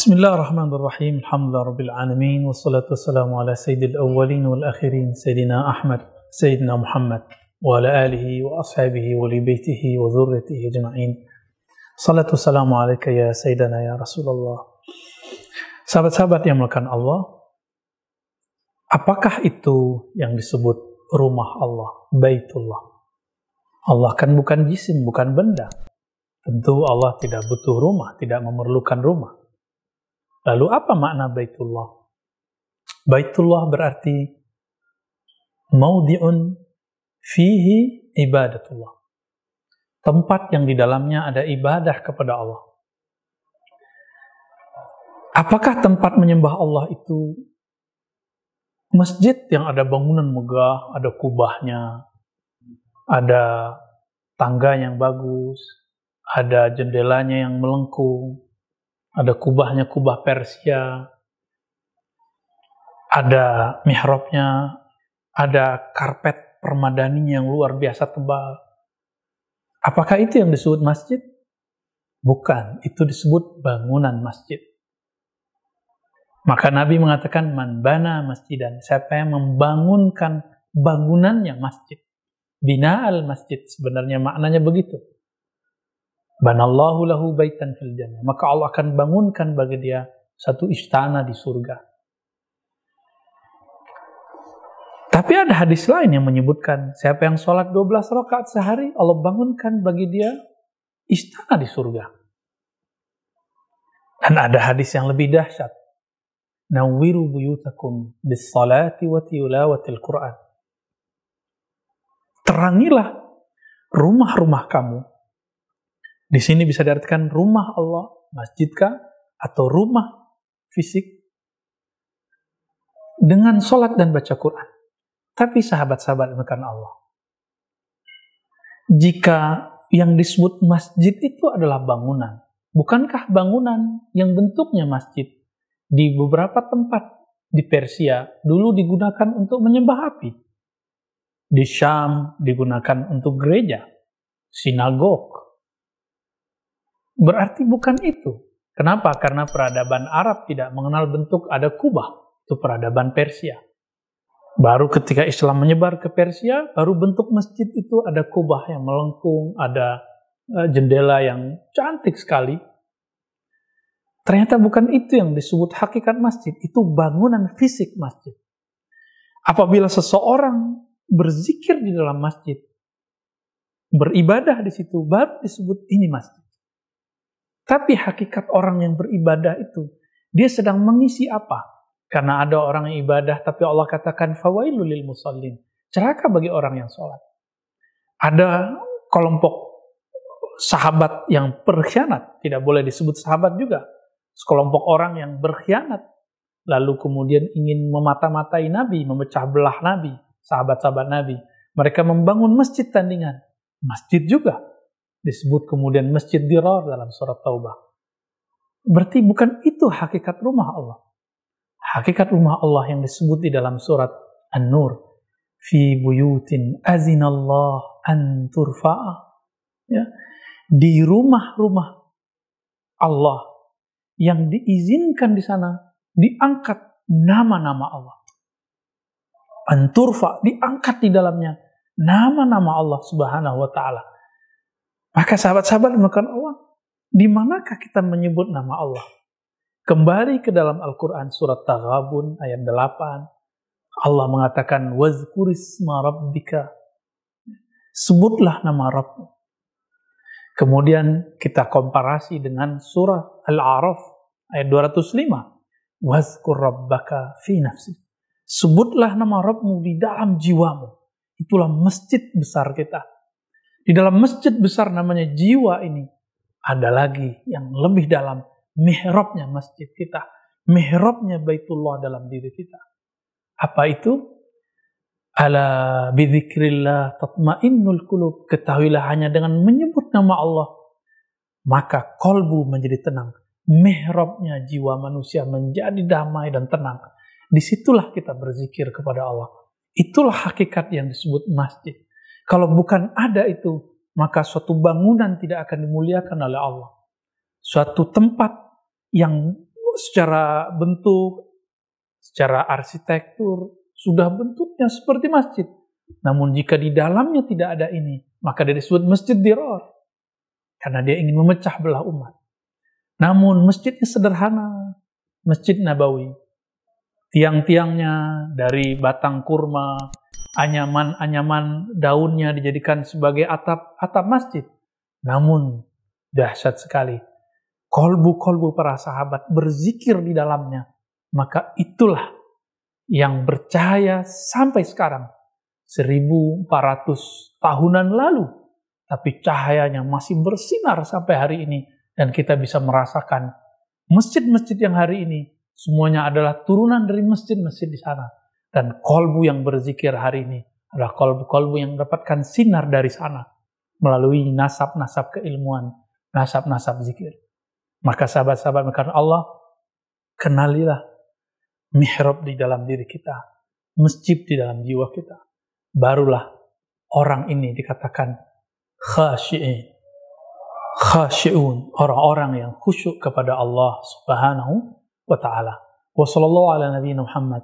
بسم الله الرحمن الرحيم الحمد لله رب العالمين والصلاة والسلام على سيد الأولين والآخرين سيدنا أحمد سيدنا محمد وعلى آله وأصحابه ولبيته وذريته أجمعين صلاة والسلام عليك يا سيدنا يا رسول الله Sahabat-sahabat yang melakukan Allah, apakah itu yang disebut rumah Allah, Baitullah? Allah kan bukan jisim, bukan benda. Tentu Allah tidak butuh rumah, tidak memerlukan rumah. Lalu apa makna Baitullah? Baitullah berarti maudi'un fihi ibadatullah. Tempat yang di dalamnya ada ibadah kepada Allah. Apakah tempat menyembah Allah itu masjid yang ada bangunan megah, ada kubahnya, ada tangga yang bagus, ada jendelanya yang melengkung, ada kubahnya kubah Persia, ada mihrabnya, ada karpet permadani yang luar biasa tebal. Apakah itu yang disebut masjid? Bukan, itu disebut bangunan masjid. Maka Nabi mengatakan man bana masjidan, siapa yang membangunkan bangunannya masjid. Bina al masjid sebenarnya maknanya begitu. Banallahu lahu baitan fil jannah. Maka Allah akan bangunkan bagi dia satu istana di surga. Tapi ada hadis lain yang menyebutkan siapa yang sholat 12 rakaat sehari Allah bangunkan bagi dia istana di surga. Dan ada hadis yang lebih dahsyat Nawiru buyutakum bis salati wa tilawatil Quran. Terangilah rumah-rumah kamu. Di sini bisa diartikan rumah Allah, masjid kah? Atau rumah fisik dengan sholat dan baca Quran. Tapi sahabat-sahabat makan Allah. Jika yang disebut masjid itu adalah bangunan, bukankah bangunan yang bentuknya masjid di beberapa tempat di Persia dulu digunakan untuk menyembah api. Di Syam digunakan untuk gereja, sinagog. Berarti bukan itu. Kenapa? Karena peradaban Arab tidak mengenal bentuk ada kubah. Itu peradaban Persia. Baru ketika Islam menyebar ke Persia, baru bentuk masjid itu ada kubah yang melengkung, ada jendela yang cantik sekali, Ternyata bukan itu yang disebut hakikat masjid, itu bangunan fisik masjid. Apabila seseorang berzikir di dalam masjid, beribadah di situ, baru disebut ini masjid. Tapi hakikat orang yang beribadah itu, dia sedang mengisi apa? Karena ada orang yang ibadah, tapi Allah katakan, fawailul lil musallin. Celaka bagi orang yang sholat. Ada kelompok sahabat yang berkhianat, tidak boleh disebut sahabat juga sekelompok orang yang berkhianat lalu kemudian ingin memata-matai Nabi, memecah belah Nabi, sahabat-sahabat Nabi. Mereka membangun masjid tandingan. Masjid juga disebut kemudian masjid dirar dalam surat Taubah. Berarti bukan itu hakikat rumah Allah. Hakikat rumah Allah yang disebut di dalam surat An-Nur. Fi buyutin azinallah an turfa'a. Ya. Di rumah-rumah Allah yang diizinkan di sana diangkat nama-nama Allah. Anturfa diangkat di dalamnya nama-nama Allah Subhanahu wa taala. Maka sahabat-sahabat melakukan Allah, di manakah kita menyebut nama Allah? Kembali ke dalam Al-Quran surat Taghabun ayat 8. Allah mengatakan, Wazkurisma rabbika. Sebutlah nama Rabbmu. Kemudian kita komparasi dengan surah Al-A'raf ayat 205. Wazkur rabbaka fi nafsi. Sebutlah nama Rabbmu di dalam jiwamu. Itulah masjid besar kita. Di dalam masjid besar namanya jiwa ini. Ada lagi yang lebih dalam. Mihrabnya masjid kita. Mihrabnya Baitullah dalam diri kita. Apa itu? Ala bidzikrillah tatmainnul qulub. Ketahuilah hanya dengan menyebut nama Allah maka kolbu menjadi tenang. Mihrabnya jiwa manusia menjadi damai dan tenang. Di situlah kita berzikir kepada Allah. Itulah hakikat yang disebut masjid. Kalau bukan ada itu, maka suatu bangunan tidak akan dimuliakan oleh Allah. Suatu tempat yang secara bentuk, secara arsitektur, sudah bentuknya seperti masjid. Namun jika di dalamnya tidak ada ini, maka dia disebut masjid diror. Karena dia ingin memecah belah umat. Namun masjidnya sederhana, masjid Nabawi. Tiang-tiangnya dari batang kurma, anyaman-anyaman daunnya dijadikan sebagai atap atap masjid. Namun dahsyat sekali. Kolbu-kolbu para sahabat berzikir di dalamnya. Maka itulah yang bercahaya sampai sekarang. 1400 tahunan lalu. Tapi cahayanya masih bersinar sampai hari ini. Dan kita bisa merasakan masjid-masjid yang hari ini semuanya adalah turunan dari masjid-masjid di sana. Dan kolbu yang berzikir hari ini adalah kolbu-kolbu yang mendapatkan sinar dari sana melalui nasab-nasab keilmuan, nasab-nasab zikir. Maka sahabat-sahabat karena Allah, kenalilah mihrab di dalam diri kita, masjid di dalam jiwa kita. Barulah orang ini dikatakan khasyi'in. Khasyi'un, orang-orang yang khusyuk kepada Allah Subhanahu wa taala. Wa sallallahu ala nabiyina Muhammad.